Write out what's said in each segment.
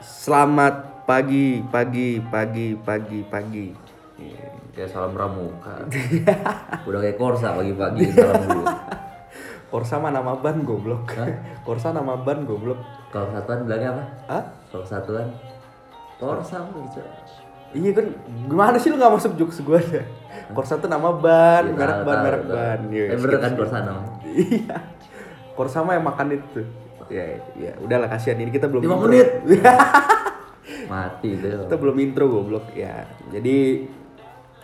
Selamat pagi, pagi, pagi, pagi, pagi. Kayak salam pramuka. Udah kayak Korsa pagi-pagi salam dulu. Korsa mah nama ban goblok. Hah? Korsa nama ban goblok. Kalau satuan bilangnya apa? Hah? Kalau satuan Korsa gitu. Iya kan, gimana sih lu gak masuk jokes gue ya? Korsa tuh nama ban, Iya, merek tahu, ban, tahu, merek tahu. ban. Iya, Eh, bener kan Korsa nama? Iya. Korsa mah yang makan itu. Ya, ya, udahlah kasihan ini kita belum Lima intro. menit. Mati deh. kita belum intro goblok ya. Jadi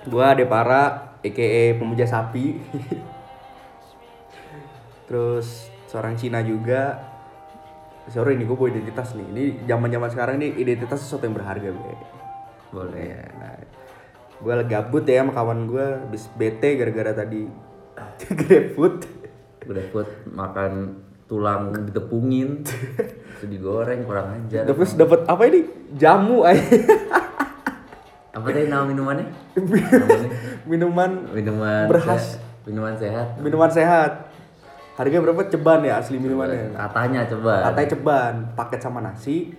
gua Depara aka pemuja sapi. Terus seorang Cina juga. Sorry ini gue bawa identitas nih. Ini zaman-zaman sekarang nih identitas sesuatu yang berharga, Be. Boleh. Ya, nah, gue lagi gabut ya sama kawan gue, habis bete gara-gara tadi GrabFood. Udah food makan tulang ditepungin, terus digoreng kurang ajar. Terus dapat apa ini? Jamu ay. Apa tadi nama minumannya? Minuman Minuman Berhas. Minuman sehat. minuman sehat. Harganya berapa? Ceban ya asli minumannya. Katanya coba Katanya ceban, paket sama nasi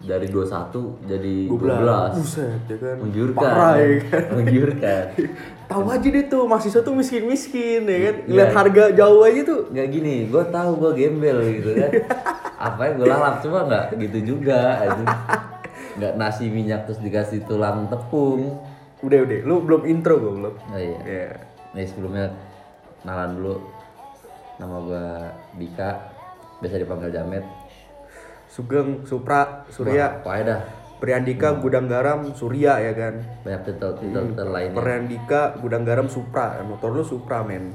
dari 21 jadi 12. 12. Buset ya kan. Menggiurkan. Parah ya kan. Menggiurkan. Tahu aja deh tuh mahasiswa tuh miskin-miskin ya kan. Iya. Lihat harga jauh aja tuh. nggak gini, gue tahu gue gembel gitu kan. Apa yang gue lalap cuma nggak gitu juga, aja. Nggak nasi minyak terus dikasih tulang tepung. Udah udah, lu belum intro gue belum. Oh iya. Iya. Nih sebelumnya kenalan dulu. Nama gue Dika, biasa dipanggil Jamet. Sugeng, Supra, Surya, Wah, dah. Priandika, Gudang Garam, Surya ya kan. Banyak titel titel titel lainnya. Priandika, Gudang Garam, Supra. Motor lu Supra men.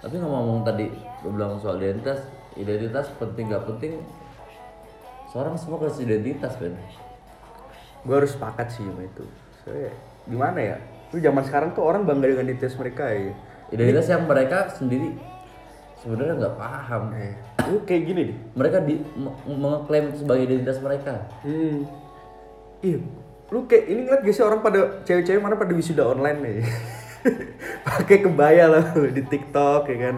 Tapi ngomong tadi lu bilang soal identitas, identitas penting gak penting. Seorang semua kasih identitas kan. Gue harus sepakat sih sama itu. Soalnya gimana ya? Lu zaman sekarang tuh orang bangga dengan identitas mereka ya. Identitas yang mereka sendiri sebenarnya nggak paham. Eh, lu kayak gini deh. Mereka di me- mengeklaim itu sebagai identitas mereka. Hmm. Iya. Lu kayak ini ngeliat gak sih orang pada cewek-cewek mana pada wisuda online nih. Pakai kebaya lah di TikTok ya kan.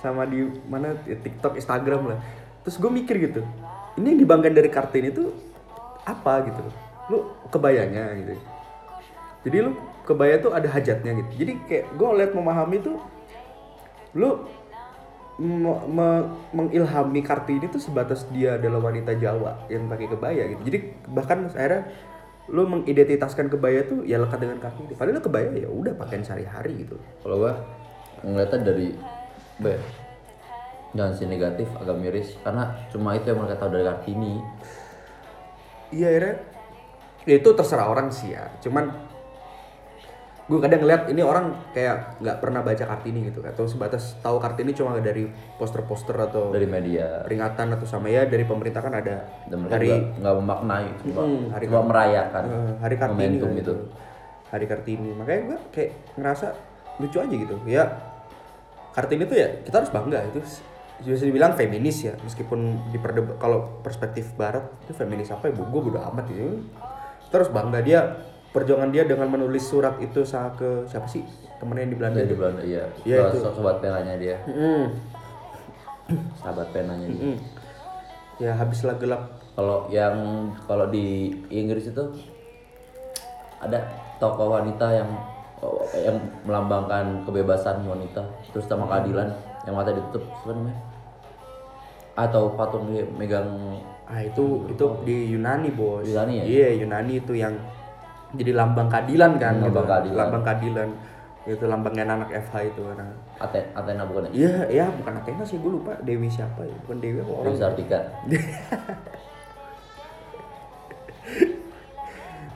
Sama di mana ya, TikTok, Instagram lah. Terus gue mikir gitu. Ini yang dibanggain dari Kartini itu apa gitu. Lu kebayanya gitu. Jadi lu kebaya tuh ada hajatnya gitu. Jadi kayak gue liat memahami tuh lu me- me- mengilhami Kartini tuh sebatas dia adalah wanita Jawa yang pakai kebaya gitu. Jadi bahkan akhirnya lu mengidentitaskan kebaya tuh ya lekat dengan Kartini. Padahal kebaya ya udah pakaian sehari-hari gitu. Kalau gua ngeliatnya dari B jangan sih negatif agak miris karena cuma itu yang mereka tahu dari Kartini Iya akhirnya ya itu terserah orang sih ya. Cuman gue kadang ngeliat ini orang kayak nggak pernah baca Kartini gitu atau sebatas tahu Kartini cuma dari poster-poster atau dari media. peringatan atau sama ya dari pemerintah kan ada dan hari nggak memaknai cuma, Hmm, hari cuma merayakan Eh, hari Kartini kan itu. hari Kartini. Makanya gue kayak ngerasa lucu aja gitu. Ya Kartini tuh ya kita harus bangga. Itu bisa dibilang feminis ya meskipun di kalau perspektif barat itu feminis apa ya? Gue bodo amat gitu. Harus bangga. Dia perjuangan dia dengan menulis surat itu sa ke siapa sih? Temennya yang di Belanda dari Belanda iya. Iya, Ke itu. so- sobat penanya dia. Mm, sahabat penanya dia. Mm. ya habislah gelap. Kalau yang kalau di Inggris itu ada tokoh wanita yang yang melambangkan kebebasan wanita terus sama keadilan yang mata ditutup siapa namanya? Atau patung dia megang Ah itu itu di Yunani bos. Yunani ya? Iya Yunani itu yang jadi lambang keadilan kan. Hmm, gitu. lambang keadilan. Lambang keadilan. Itu lambangnya anak FH itu karena. Athena, Athena bukan ya? Iya ya bukan Athena sih gue lupa Dewi siapa ya bukan Dewi apa orang. Dewi Sartika.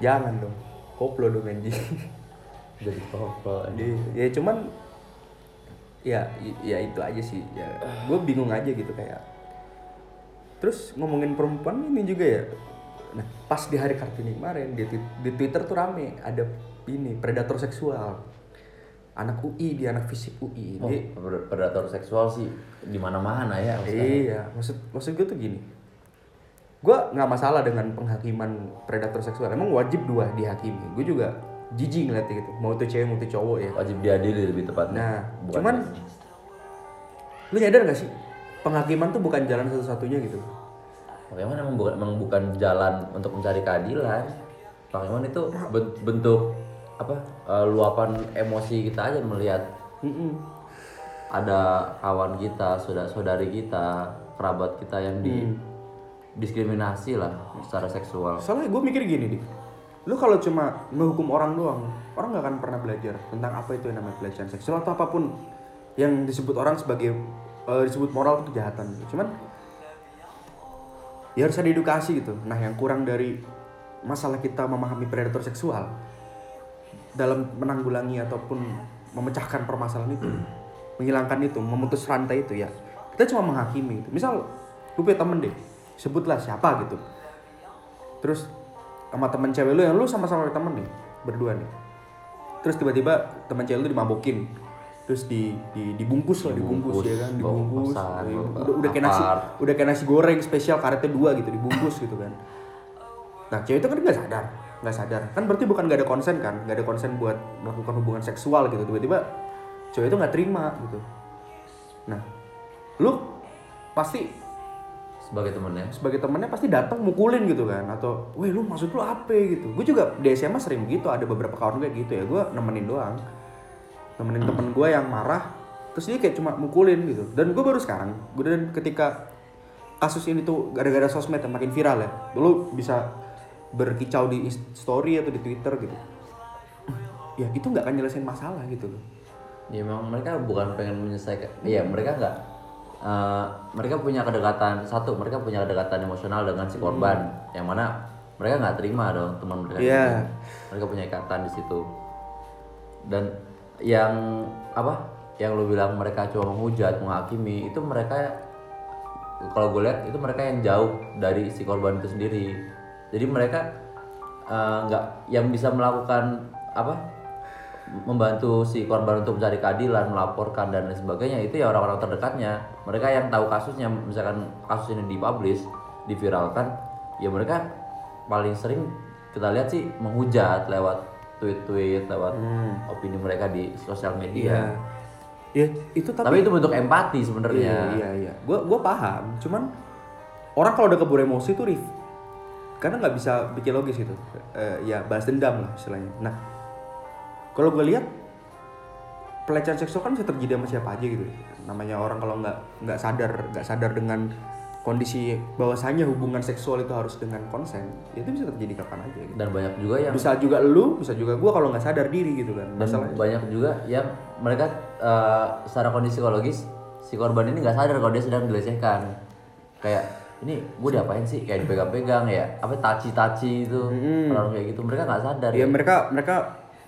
Jangan dong. Koplo dong anjing. Jadi tokoh. Jadi, ya cuman ya ya itu aja sih ya gue bingung aja gitu kayak terus ngomongin perempuan ini juga ya nah pas di hari kartini kemarin di, di twitter tuh rame ada ini predator seksual. Anak UI di anak fisik UI Oh, Dia- predator seksual sih di mana-mana ya. iya maksud maksud gue tuh gini. Gue nggak masalah dengan penghakiman predator seksual. Emang wajib dua dihakimi. Gue juga jijik ngeliatnya gitu. Mau itu cewek mau itu cowok ya. Wajib diadili lebih tepatnya. Nah, Bukan cuman lu nyadar gak sih? Penghakiman tuh bukan jalan satu-satunya gitu. Pokemon emang bukan, emang bukan jalan untuk mencari keadilan. Pokemon itu ben- bentuk apa eh, luapan emosi kita aja melihat Mm-mm. ada kawan kita, saudara saudari kita, kerabat kita yang di diskriminasi lah secara seksual. Soalnya gue mikir gini nih, lu kalau cuma menghukum orang doang, orang nggak akan pernah belajar tentang apa itu yang namanya pelecehan seksual atau apa pun yang disebut orang sebagai eh, disebut moral itu kejahatan. Cuman ya harus ada edukasi gitu. Nah yang kurang dari masalah kita memahami predator seksual dalam menanggulangi ataupun memecahkan permasalahan itu, menghilangkan itu, memutus rantai itu ya. Kita cuma menghakimi itu. Misal lu punya temen deh, sebutlah siapa gitu. Terus sama temen cewek lu yang lu sama-sama temen nih, berdua nih. Terus tiba-tiba temen cewek lu dimabokin. Terus di, di dibungkus lah, dibungkus, Dibungkus, ya kan, dibungkus. kosan, Iya, udah, udah kayak nasi, udah kayak nasi goreng spesial karetnya dua gitu, dibungkus gitu kan. Nah cewek itu kan nggak sadar, nggak sadar. Kan berarti bukan nggak ada konsen kan, nggak ada konsen buat melakukan hubungan seksual gitu. Tiba-tiba cewek itu nggak terima gitu. Nah, lu pasti Sebagai temennya, sebagai temennya pasti datang mukulin gitu kan atau, weh lu maksud lu apa gitu. Gue juga di SMA sering gitu, ada beberapa kawan gue gitu ya, gue nemenin doang, nemenin temen gue yang marah, terus dia kayak cuma mukulin gitu. Dan gue baru sekarang, gue dan ketika kasus ini tuh gara-gara sosmed yang makin viral ya, lu bisa berkicau di story atau di Twitter gitu. Ya itu nggak akan nyelesain masalah gitu loh. ya emang mereka bukan pengen menyelesaikan. Iya mereka nggak. eh, mereka punya kedekatan satu, mereka punya kedekatan emosional dengan si korban, yang mana mereka nggak terima dong teman mereka. Iya. ini. Mereka punya ikatan di situ. Dan yang apa? Yang lu bilang mereka cuma menghujat, menghakimi, itu mereka kalau gue lihat itu mereka yang jauh dari si korban itu sendiri. Jadi mereka eh, nggak yang bisa melakukan apa? membantu si korban untuk mencari keadilan, melaporkan dan lain sebagainya itu ya orang-orang terdekatnya. Mereka yang tahu kasusnya, misalkan kasus ini dipublish, diviralkan, ya mereka paling sering kita lihat sih menghujat lewat tweet-tweet, lewat opini mereka di sosial media. Ya itu tapi, Tapi itu bentuk empati sebenarnya. Iya, iya, iya. Gue gue paham. Cuman orang kalau udah keburu emosi tuh rif, karena nggak bisa bikin logis gitu. Eh, ya balas dendam lah istilahnya. Nah, kalau gue lihat pelecehan seksual kan bisa terjadi sama siapa aja gitu. Namanya orang kalau nggak nggak sadar nggak sadar dengan kondisi bahwasanya hubungan seksual itu harus dengan konsen, ya itu bisa terjadi kapan aja. Gitu. Dan banyak juga yang Bisa juga lu, bisa juga gue kalau nggak sadar diri gitu kan. dan Masalahnya. banyak juga yang mereka eh, secara kondisi psikologis si korban ini nggak sadar kalau dia sedang dilecehkan kayak ini gue diapain sih kayak dipegang-pegang ya apa taci-taci itu orang kayak gitu mereka nggak sadar ya mereka mereka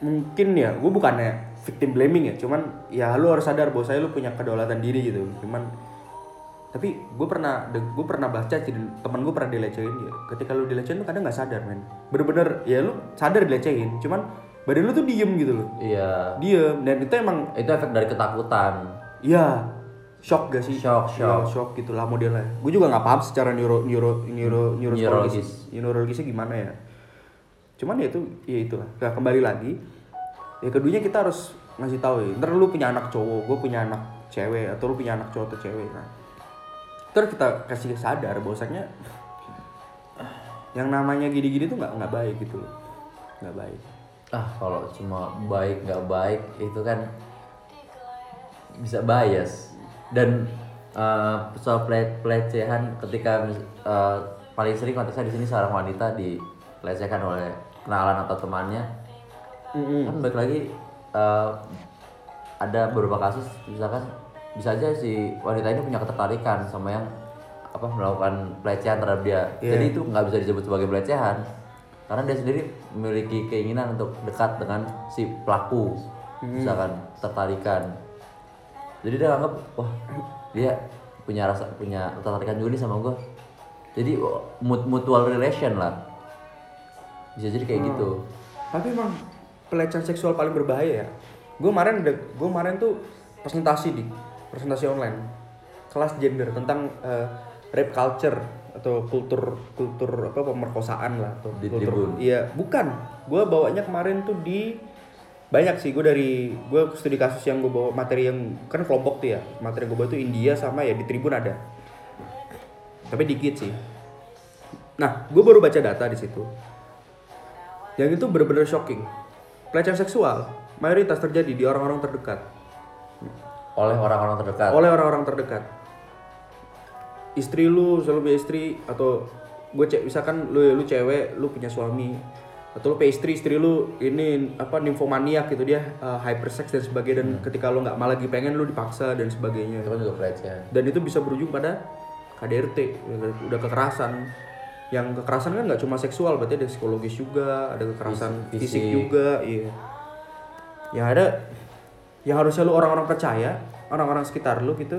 mungkin ya gue bukannya victim blaming ya cuman ya lu harus sadar bahwa saya lu punya kedaulatan diri gitu cuman tapi gue pernah gue pernah baca sih teman gue pernah dilecehin ya ketika lu dilecehin tuh kadang nggak sadar men. Bener-bener ya lu sadar dilecehin cuman badan lu tuh diem gitu loh. Iya. Diem dan itu emang itu efek dari ketakutan. Ya shock gak sih? Shock, Ya, shock. gitulah modelnya. Gue juga nggak paham secara neuro neuro neuro Neurologis. neurologis. Neurologisnya gimana ya? Cuman ya itu ya itu nah, kembali lagi ya keduanya kita harus ngasih tahu ya. Ntar lu punya anak cowok gue punya anak cewek atau lu punya anak cowok atau cewek nah terus kita kasih sadar bahwasanya yang namanya gini-gini tuh nggak nggak baik gitu loh. Nggak baik. Ah kalau cuma baik nggak baik itu kan bisa bias. Dan eh, soal ple- pelecehan ketika eh, paling sering konteksnya di sini seorang wanita dilecehkan oleh kenalan atau temannya. Kan balik lagi eh, ada beberapa kasus misalkan bisa aja si wanita ini punya ketertarikan sama yang apa melakukan pelecehan terhadap dia. Iya. jadi itu nggak bisa disebut sebagai pelecehan. Karena dia sendiri memiliki keinginan untuk dekat dengan si pelaku misalkan tertarikan. Jadi dia anggap wah dia punya rasa punya ketertarikan juga nih sama gue jadi oh, mut- mutual relation lah. Bisa jadi kayak gitu. Tapi emang pelecehan seksual paling berbahaya ya. Gue kemarin gue kemarin tuh presentasi di presentasi online kelas gender tentang eh, rape culture atau kultur kultur apa pemerkosaan lah atau Di kultur Tribun. iya bukan gue bawanya kemarin tuh di banyak sih gue dari gue studi kasus yang gue bawa materi yang kan kelompok tuh ya materi yang gue bawa tuh India sama ya di Tribun ada tapi dikit sih Nah, gue baru baca data di situ. Yang itu bener-bener shocking. Pelecehan seksual mayoritas terjadi di orang-orang terdekat. Oleh orang-orang terdekat Oleh orang-orang terdekat. Istri lu, selalu punya istri atau gue cek misalkan lu lu cewek, lu punya suami atau lu punya istri, istri lu ini apa nymphomaniac gitu dia uh, hypersex dan sebagainya dan ketika lu nggak malah lagi pengen lu dipaksa dan sebagainya. itu kan juga pelecehan dan itu bisa berujung pada KDRT udah kekerasan yang kekerasan kan nggak cuma seksual berarti ada psikologis juga ada kekerasan Fisik. fisik, juga iya yang ada yang harusnya lu orang-orang percaya orang-orang sekitar lu gitu.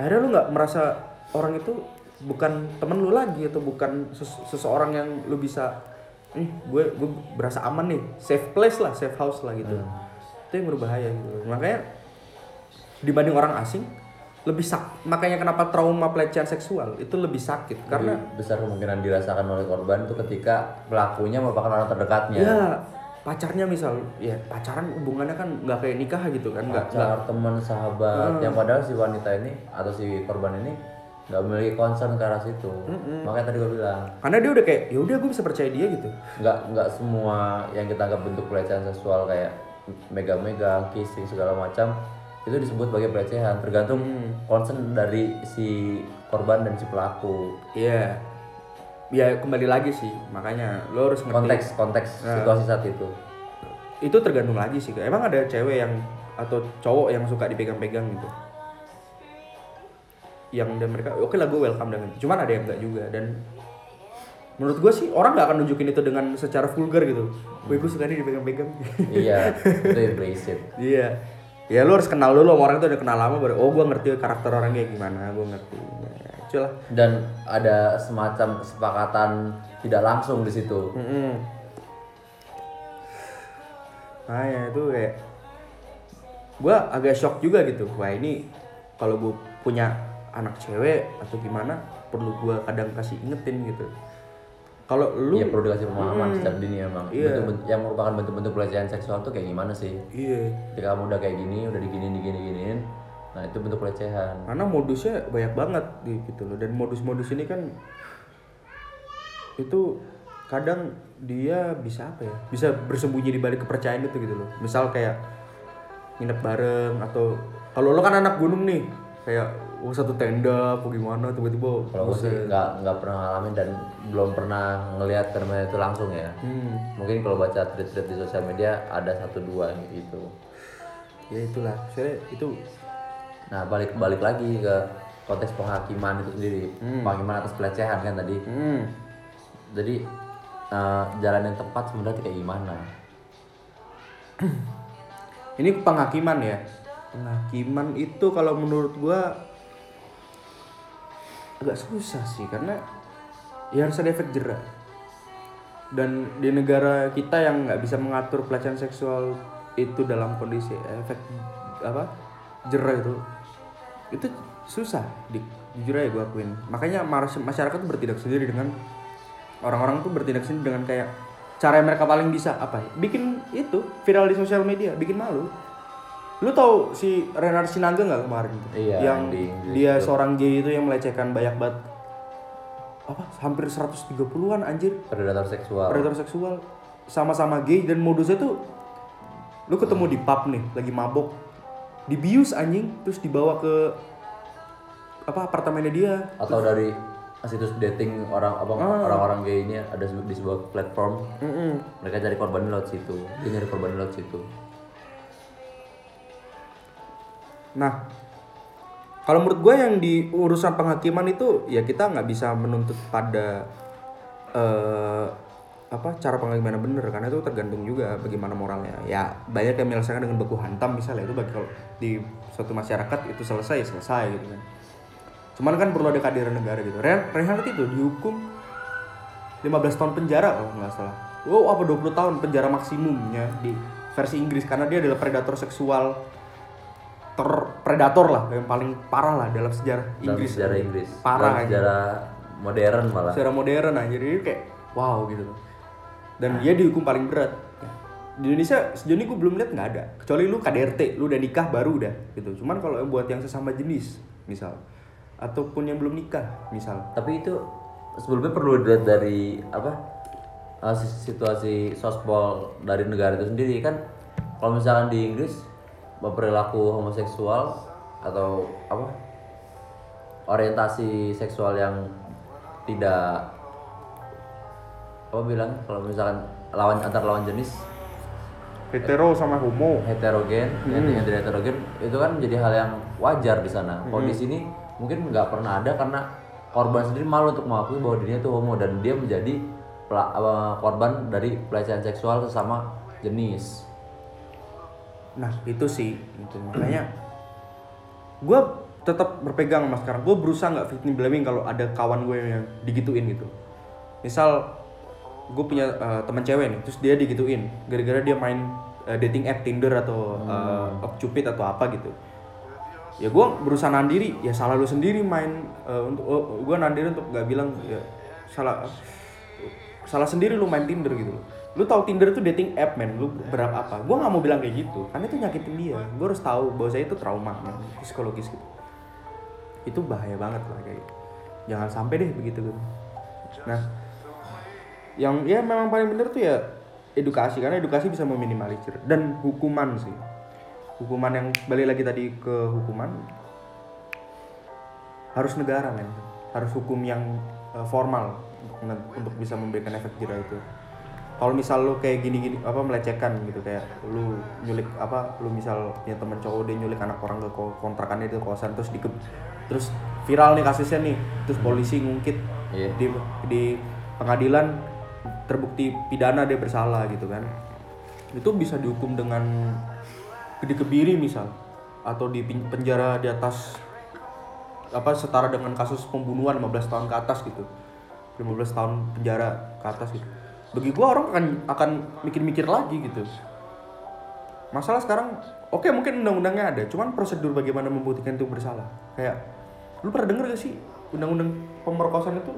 Akhirnya lu nggak merasa orang itu bukan temen lu lagi atau bukan ses- seseorang yang lu bisa nih gue gue berasa aman nih safe place lah safe house lah gitu. Itu yang berbahaya gitu. Makanya dibanding orang asing lebih sak makanya kenapa trauma pelecehan seksual itu lebih sakit. Karena Lebih besar kemungkinan dirasakan oleh korban itu ketika pelakunya merupakan orang terdekatnya. Ya pacarnya misal ya pacaran hubungannya kan nggak kayak nikah gitu kan nggak pacar teman sahabat. Yang padahal si wanita ini atau si korban ini nggak memiliki concern ke arah situ. Makanya tadi gue bilang. Karena dia udah kayak ya udah gue bisa percaya dia gitu. Nggak nggak semua yang kita anggap bentuk pelecehan seksual kayak mega-mega kissing segala macam itu disebut sebagai pelecehan. Tergantung concern dari si korban dan si pelaku. Iya ya kembali lagi sih makanya lo harus ngerti. Konteks konteks situasi saat itu. Itu tergantung lagi sih emang ada cewek yang atau cowok yang suka dipegang-pegang gitu? Yang dan mereka oke lah gue welcome dengan itu. Cuman ada yang enggak juga dan menurut gue sih orang nggak akan nunjukin itu dengan secara vulgar gitu. Gue gue suka nih dipegang-pegang. Iya itu impresif iya ya lu harus kenal dulu sama orang itu udah kenal lama baru oh gue ngerti karakter orangnya gimana gue ngerti ya, itulah dan ada semacam kesepakatan tidak langsung di situ Mm-mm. Nah ya itu kayak gue agak shock juga gitu. Wah ini kalau gue punya anak cewek atau gimana perlu gue kadang kasih ingetin gitu. Kalau lu Iya perlu dikasih pemahaman sejak dini emang. Iya. Bentuk-bentuk- yang merupakan bentuk-bentuk pelecehan seksual tuh kayak gimana sih? Iya. Ketika kamu udah kayak gini udah digini digini giniin nah itu bentuk pelecehan. Karena modusnya banyak banget di gitu loh. Dan modus-modus ini kan itu kadang dia bisa apa ya? Bisa bersembunyi di balik kepercayaan itu gitu loh. Misal kayak nginep bareng atau kalau lo kan anak gunung nih kayak oh satu tenda apa gimana tiba-tiba kalau gue sih nggak nggak pernah ngalamin dan belum pernah ngelihat fenomena itu langsung ya. Hmm, mungkin kalau baca tweet-tweet di sosial media ada satu dua gitu. Ya itulah. Saya itu nah balik balik lagi ke konteks penghakiman itu sendiri. Penghakiman atas pelecehan kan tadi. Hmm, jadi eh, jalan yang tepat sebenarnya kayak gimana? Ini penghakiman ya? Penghakiman itu kalau menurut gua agak susah sih karena ya harus ada efek jerah dan di negara kita yang nggak bisa mengatur pelecehan seksual itu dalam kondisi efek apa jerah itu itu susah di jujur aja gue akuin. Makanya masyarakat tuh bertindak sendiri dengan orang-orang tuh bertindak sendiri dengan kayak cara yang mereka paling bisa apa ya? bikin itu viral di sosial media bikin malu lu tau si Renard Sinaga nggak kemarin itu? Iya, yang di dia seorang gay itu yang melecehkan banyak banget. Apa? Hampir 130-an anjir. Predator seksual. Predator seksual. Sama-sama gay dan modusnya tuh lu ketemu di pub nih lagi mabok. Dibius anjing. Terus dibawa ke apa apartemennya dia. Atau dari situs dating orang apa Ah. orang-orang gay ini ada di sebuah platform. Mm-mm. mereka cari korban lewat situ. Dia nyari korban lewat situ Nah, kalau menurut gue yang di urusan penghakiman itu ya kita nggak bisa menuntut pada eh apa cara penghakiman yang bener karena itu tergantung juga bagaimana moralnya. Ya banyak yang menyelesaikan dengan baku hantam misalnya itu bagi di suatu masyarakat itu selesai selesai gitu kan. Cuman kan perlu ada kehadiran negara gitu. Ren Reinhardt itu dihukum 15 tahun penjara kalau nggak salah. Wow, apa 20 tahun penjara maksimumnya di versi Inggris karena dia adalah predator seksual predator lah yang paling parah lah dalam sejarah dalam Inggris. sejarah Inggris Parah dalam aja. sejarah modern malah Sejarah modern aja jadi kayak wow gitu. Dan dia dihukum paling berat. Di Indonesia sejauh ini gue belum lihat nggak ada. Kecuali lu KDRT, lu udah nikah baru udah gitu. Cuman kalau buat yang sesama jenis misal ataupun yang belum nikah misal. tapi itu sebelumnya perlu dilihat dari apa si- situasi sospol dari negara itu sendiri kan kalau misalkan di Inggris perilaku homoseksual atau apa? Orientasi seksual yang tidak apa bilang kalau misalkan lawan antar lawan jenis. Hetero sama homo. Heterogen yang yang tidak heterogen itu kan menjadi hal yang wajar di sana. Kalau di sini mungkin nggak pernah ada karena korban sendiri malu untuk mengakui bahwa dirinya itu homo dan dia menjadi korban dari pelecehan seksual sesama jenis Nah itu sih itu makanya gue tetap berpegang sama sekarang. Gue berusaha nggak victim blaming kalau ada kawan gue yang digituin gitu. Misal gue punya eh, teman cewek nih terus dia digituin gara-gara dia main eh, dating app Tinder atau eh, Okcupid atau apa gitu. Ya gue berusaha nandiri ya salah lu sendiri main eh, untuk gue nandiri untuk nggak bilang ya salah salah sendiri lu main Tinder gitu loh. Lu tahu Tinder itu dating app men, lu berapa apa? Gua nggak mau bilang kayak gitu, karena itu nyakitin dia. Gua harus tahu bahwa saya itu trauma men, psikologis gitu. Itu bahaya banget lah kayak. gitu. Jangan sampai deh begitu gitu. Nah, yang ya memang paling bener tuh ya edukasi karena edukasi bisa meminimalisir dan hukuman sih. Hukuman yang balik lagi tadi ke hukuman harus negara men harus hukum yang eh, formal untuk, untuk bisa memberikan efek jerah itu kalau misal lu kayak gini-gini apa melecehkan gitu kayak lu nyulik apa lu misal punya temen cowok dia nyulik anak orang ke ko- kontrakannya di kosan terus di terus viral nih kasusnya nih terus polisi ngungkit Iya. di di pengadilan terbukti pidana dia bersalah gitu kan. Itu bisa dihukum dengan gede kebiri misal atau di penjara di atas apa setara dengan kasus pembunuhan 15 tahun ke atas gitu. 15 tahun penjara ke atas gitu bagi gua orang akan akan mikir-mikir lagi gitu. Masalah sekarang oke mungkin undang-undangnya ada cuman prosedur bagaimana membuktikan itu bersalah? Kayak lu pernah denger gak sih undang-undang pemerkosaan itu?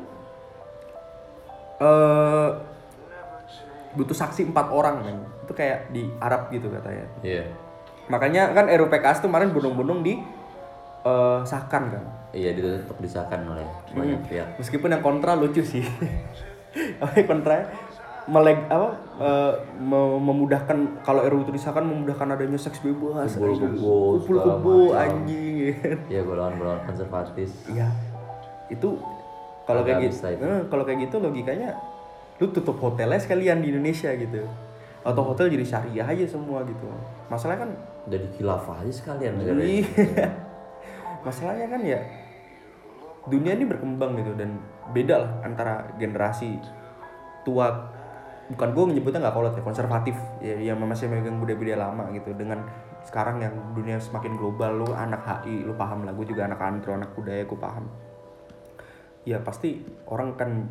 Eh butuh saksi empat orang kan? Itu kayak di Arab gitu katanya. Iya. Makanya kan RUPKS tuh kemarin bunung-bunung di eh, sahkan kan? Iya untuk disahkan oleh banyak pihak. Meskipun yang kontra lucu sih. Yang kontra meleg apa me- memudahkan kalau RUU itu disahkan memudahkan adanya seks bebas Kumpul anjing. iya golongan-golongan konservatis Iya. Itu kalau kayak gitu, eh, kalau kayak gitu logikanya lu tutup hotelnya sekalian di Indonesia gitu. Atau hotel jadi syariah aja semua gitu. Masalahnya kan jadi khilafah aja sekalian negara iya. Masalahnya kan ya dunia ini berkembang gitu dan beda lah antara generasi tua bukan gue menyebutnya nggak kolot ya konservatif ya yang masih megang budaya-budaya lama gitu. Dengan sekarang yang dunia semakin global lu anak HI lu paham lah. Gue juga anak antro anak budaya gue paham. Ya pasti orang kan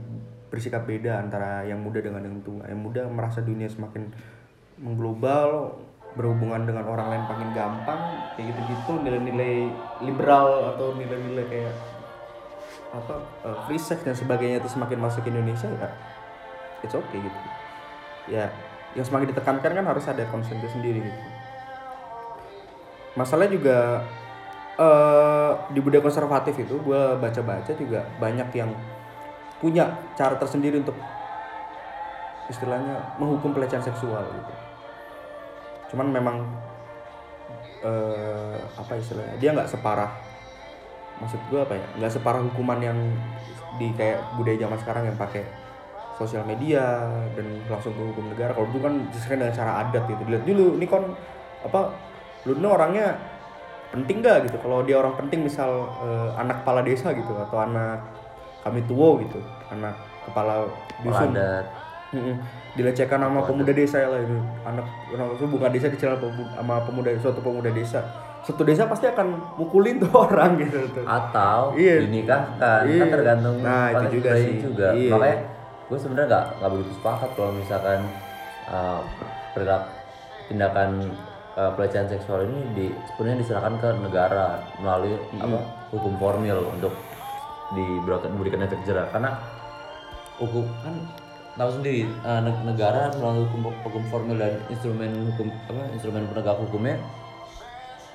bersikap beda antara yang muda dengan yang tua. Yang muda merasa dunia semakin mengglobal berhubungan dengan orang lain makin gampang kayak gitu-gitu nilai-nilai liberal atau nilai-nilai kayak apa eh, free sex dan sebagainya itu semakin masuk ke Indonesia ya it's okay gitu ya yang semakin ditekankan kan harus ada konsennya sendiri gitu. Masalahnya juga eh di budaya konservatif itu gue baca-baca juga banyak yang punya cara tersendiri untuk istilahnya menghukum pelecehan seksual gitu. Cuman memang eh apa istilahnya dia nggak separah maksud gue apa ya nggak separah hukuman yang di kayak budaya zaman sekarang yang pakai sosial media dan langsung ke hukum negara. Kalau dulu kan diselesaikan dengan cara adat gitu. Dilihat dulu ini kon apa lu ini orangnya penting gak gitu. Kalau dia orang penting misal eh, anak kepala desa gitu atau anak kami tua gitu anak kepala dusun. Dilecehkan sama pemuda desa ya lah itu. Anak orang itu bukan desa pemu- sama pemuda suatu pemuda desa. Satu desa pasti akan mukulin tuh orang gitu tuh. Atau Iya. dinikahkan. Iya. kan tergantung Nah, itu juga sih. juga. Iya. makanya gue sebenarnya nggak nggak begitu sepakat kalau misalkan uh, perilaku tindakan uh, pelecehan seksual ini di sebenarnya diserahkan ke negara melalui apa hukum formil untuk diberikan diberikan efek jerah. Karena hukum kan tahu sendiri uh, neg- negara melalui hukum hukum formil dan instrumen hukum apa instrumen penegak hukumnya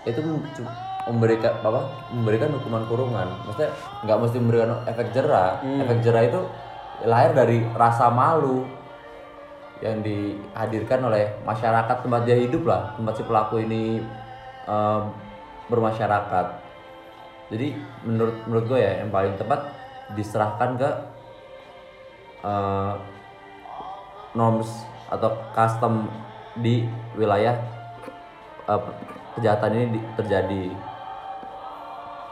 itu memberikan apa memberikan hukuman kurungan. Maksudnya nggak mesti memberikan efek jerah. Efek jerah itu lahir dari rasa malu yang dihadirkan oleh masyarakat tempat dia hidup lah tempat si pelaku ini eh, bermasyarakat. Jadi menurut menurut gue ya yang paling tepat diserahkan ke eh, norms atau custom di wilayah eh, kejahatan ini di- terjadi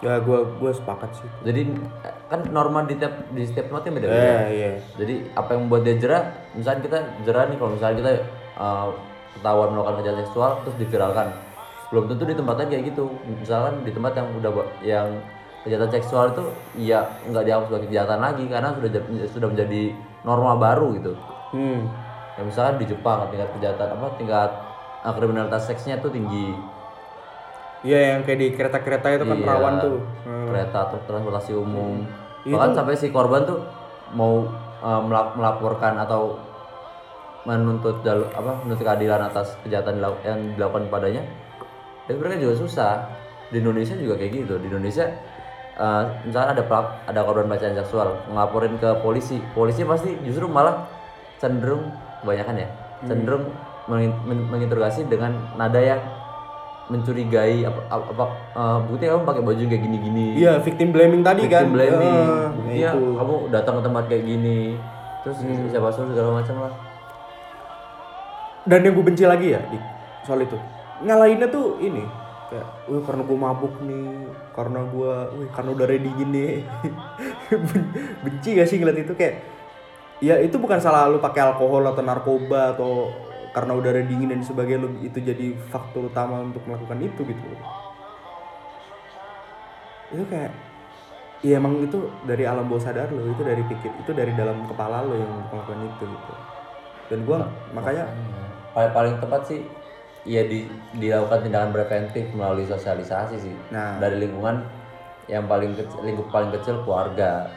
ya gue gue sepakat sih. Jadi eh, kan norma di tiap di setiap tempat beda beda eh iya. Jadi apa yang membuat dia jerah misalnya kita jerah nih kalau misalnya kita uh, ketahuan melakukan kejahatan seksual terus diviralkan. Belum tentu di tempat lain kayak gitu. Misalkan di tempat yang udah yang kejahatan seksual itu ya nggak dianggap sebagai kejahatan lagi karena sudah sudah menjadi norma baru gitu. Hmm. Ya misalkan di Jepang tingkat kejahatan apa tingkat uh, kriminalitas seksnya tuh tinggi iya yang kayak di kereta-kereta itu kan Iya, rawan tuh. Hmm. kereta truk transportasi umum. Itu- bahkan sampai si korban tuh mau uh, melap- melaporkan atau menuntut jalur apa menuntut keadilan atas kejahatan yang dilakukan padanya itu mereka juga susah. Di Indonesia juga kayak gitu. Di Indonesia uh, misalnya ada pelak- ada korban pelecehan seksual ngelaporin ke polisi polisi pasti justru malah cenderung kebanyakan ya cenderung mengin- men- menginterogasi dengan nada yang mencurigai apa apa, apa uh, bukti kamu pakai baju kayak gini-gini. Iya victim blaming tadi kan? victim blaming. Eh, buktinya itu. kamu datang ke tempat kayak gini terus siapa suruh segala macam lah. Dan yang gue benci lagi ya di soal itu. Ngalahinnya tuh ini kayak wih karena gue mabuk nih karena gue wih karena udah ready gini. Ben- benci gak sih ngeliat itu? Kayak ya itu bukan salah lu pakai alkohol atau narkoba atau karena udah ready gini dan sebagainya itu jadi faktor utama untuk melakukan itu gitu. Itu kayak ya emang itu dari alam bawah sadar lo itu dari pikir itu dari dalam kepala lo yang melakukan itu gitu. Dan gua makanya. Paling paling tepat sih ya di, dilakukan tindakan preventif melalui sosialisasi sih. Nah. dari lingkungan yang paling kecil lingkup paling kecil keluarga.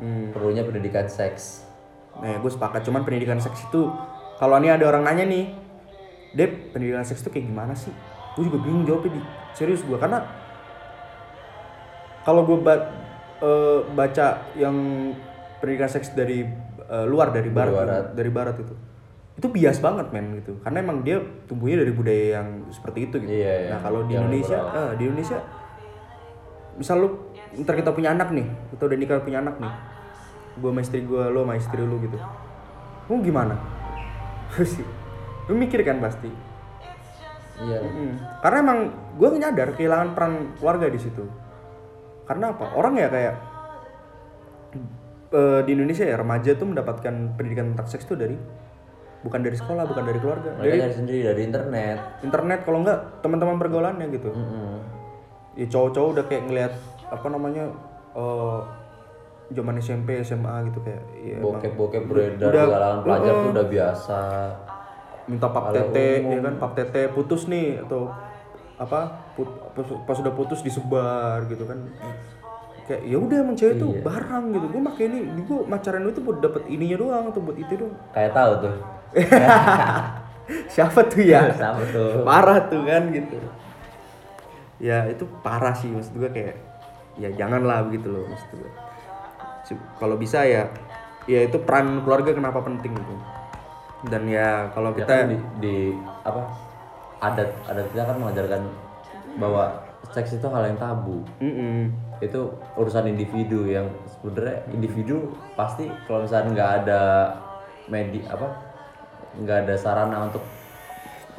Hmm, perlunya pendidikan seks Nah, gue sepakat. Cuman pendidikan seks itu, kalau ini ada orang nanya nih, Dep, pendidikan seks itu kayak gimana sih? Gue juga bingung jawabnya di serius gue karena kalau gue ba- eh, baca yang pendidikan seks dari eh, luar dari barat, barat. dari barat itu, itu bias banget men gitu. Karena emang dia tumbuhnya dari budaya yang seperti itu gitu. Iya, iya. Nah kalau di Indonesia, eh, di Indonesia, misal lu ntar kita punya anak nih, kita udah nikah punya anak nih, gue sama istri gue, lo sama istri lu gitu, lu gimana? Sih, lu mikir kan pasti. iya Mm. Karena emang gue nyadar kehilangan peran keluarga di situ. Karena apa? Orang ya kayak eh, di Indonesia ya remaja tuh mendapatkan pendidikan tentang seks tuh dari bukan dari sekolah, bukan dari keluarga, mereka dari dari sendiri dari internet internet kalau enggak teman-teman pergaulannya gitu. Mm-mm. Ya cowok-cowok udah kayak ngelihat apa namanya eh zaman SMP, SMA gitu kayak ya emang bokep-bokep beredar udah- di kalangan pelajar uh-uh. tuh udah biasa. Minta pap tete umum. ya kan pap tete putus nih atau apa put- pas, pas udah putus disebar gitu kan. Kayak ya udah emang cewek tuh barang gitu. Gue pakai ini gue pacaran itu buat dapet ininya doang atau buat itu doang. Kayak tahu tuh. Siapa tuh ya? Sama tuh? Parah tuh kan gitu. Ya itu parah sih maksud gue kayak ya janganlah begitu loh maksud gue kalau bisa ya ya itu peran keluarga kenapa penting gitu dan ya kalau Ya kita kan di, di apa adat adat kita kan mengajarkan bahwa seks itu hal yang tabu Mm-mm. itu urusan individu yang sebenarnya individu pasti kalau misalnya nggak ada medi apa nggak ada sarana untuk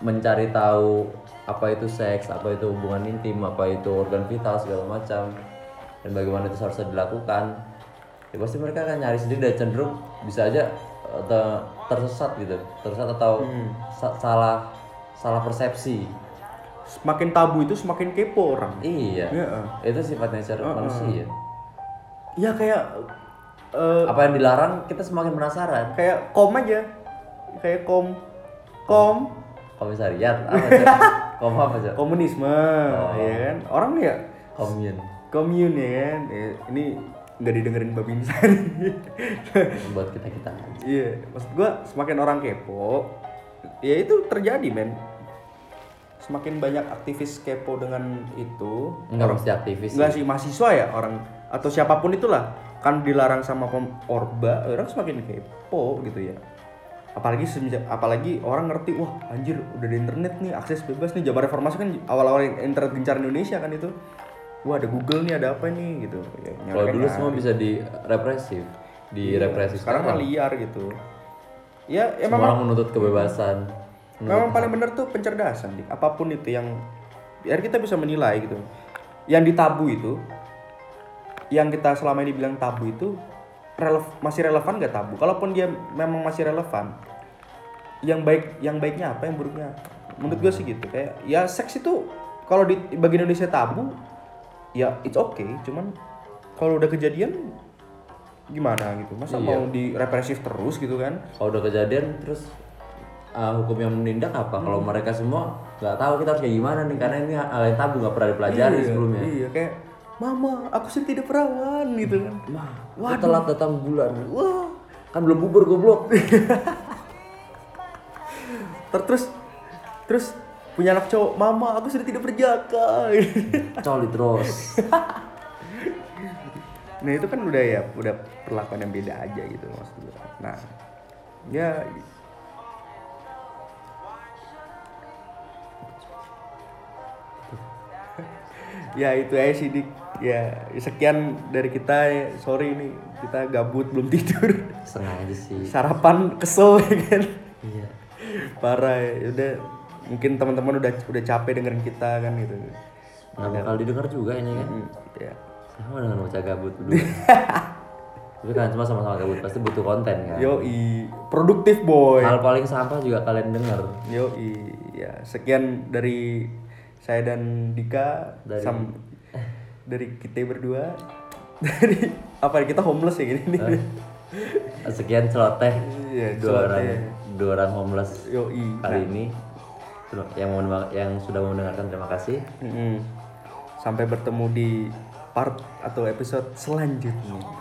mencari tahu apa itu seks apa itu hubungan intim apa itu organ vital segala macam dan bagaimana itu harus dilakukan ya pasti mereka akan nyari sendiri dan cenderung bisa aja eh, te- tersesat gitu. Tersesat atau sa- salah salah persepsi. Semakin tabu itu semakin kepo orang. Iya. Iya. itu sifat nature manusia. Ya kayak eh, apa yang dilarang kita semakin penasaran. kayak kom aja. Kayak kom kom. Komisariat apa kom apa tuh komunisme ya kan? Orang ya? Komun. Komun ya kan? Ya, ini nggak didengerin babi Sari buat kita kita iya maksud gua semakin orang kepo ya itu terjadi men. Semakin banyak aktivis kepo dengan itu nggak mesti aktivis Enggak sih. mahasiswa ya orang atau siapa pun itulah. Kan dilarang sama pem- orba orang semakin kepo gitu ya. Apalagi semenjak apalagi orang ngerti wah anjir udah di internet nih akses bebas nih. Zaman reformasi kan awal-awal internet gencar Indonesia kan itu wah ada Google nih ada apa nih gitu. Ya, Kalau dulu semua bisa di represif, di Iya. sekarang kan liar gitu. Ya Semua emang orang menuntut kebebasan. memang paling benar tuh pencerdasan Dik. apa pun itu yang biar kita bisa menilai gitu. Yang ditabu itu yang kita selama ini bilang tabu itu relev- masih relevan gak tabu? Kalaupun dia memang masih relevan yang baik yang baiknya apa yang buruknya menurut gue sih gitu. Kayak ya seks itu kalau di bagi Indonesia tabu ya it's okay cuman kalau udah kejadian gimana gitu masa Iya. mau direpresif terus gitu kan Kalau udah kejadian terus uh, hukum yang menindak apa? Kalau Hmm. mereka semua nggak tahu kita harus kayak gimana nih karena ini hal yang tabu nggak pernah dipelajari Iya, sebelumnya. Iya, kayak mama, aku sih tidak perawan gitu kan. Wah, telat datang bulan. Wah, kan belum bubur goblok. Ter- Terus terus punya anak cowok, mama, aku sudah tidak berjaka. Coli terus. nah, itu kan udah ya, udah perlakuan yang beda aja gitu maksud gue. Nah, ya ya itu aja sih dik ya sekian dari kita sorry nih kita gabut belum tidur Sengaja sih. sarapan kesel ya kan Iya. parah ya udah mungkin teman-teman udah udah capek dengerin kita kan gitu Nggak bakal didengar juga ini kan. Hmm, ya Sama dengan bocah gabut dulu. Tapi kan cuma sama-sama gabut pasti butuh konten kan. yoi produktif boy Hal paling sampah juga kalian dengar. yoi ya sekian dari saya dan Dika Dari- sam- dari kita berdua dari apa kita homeless ya gini nih Sekian celoteh Iya, dua celoteh. orang dua orang homeless yoi kali ini. Yang mau yang sudah mendengarkan terima kasih. Mm-mm. sampai bertemu di part atau episode selanjutnya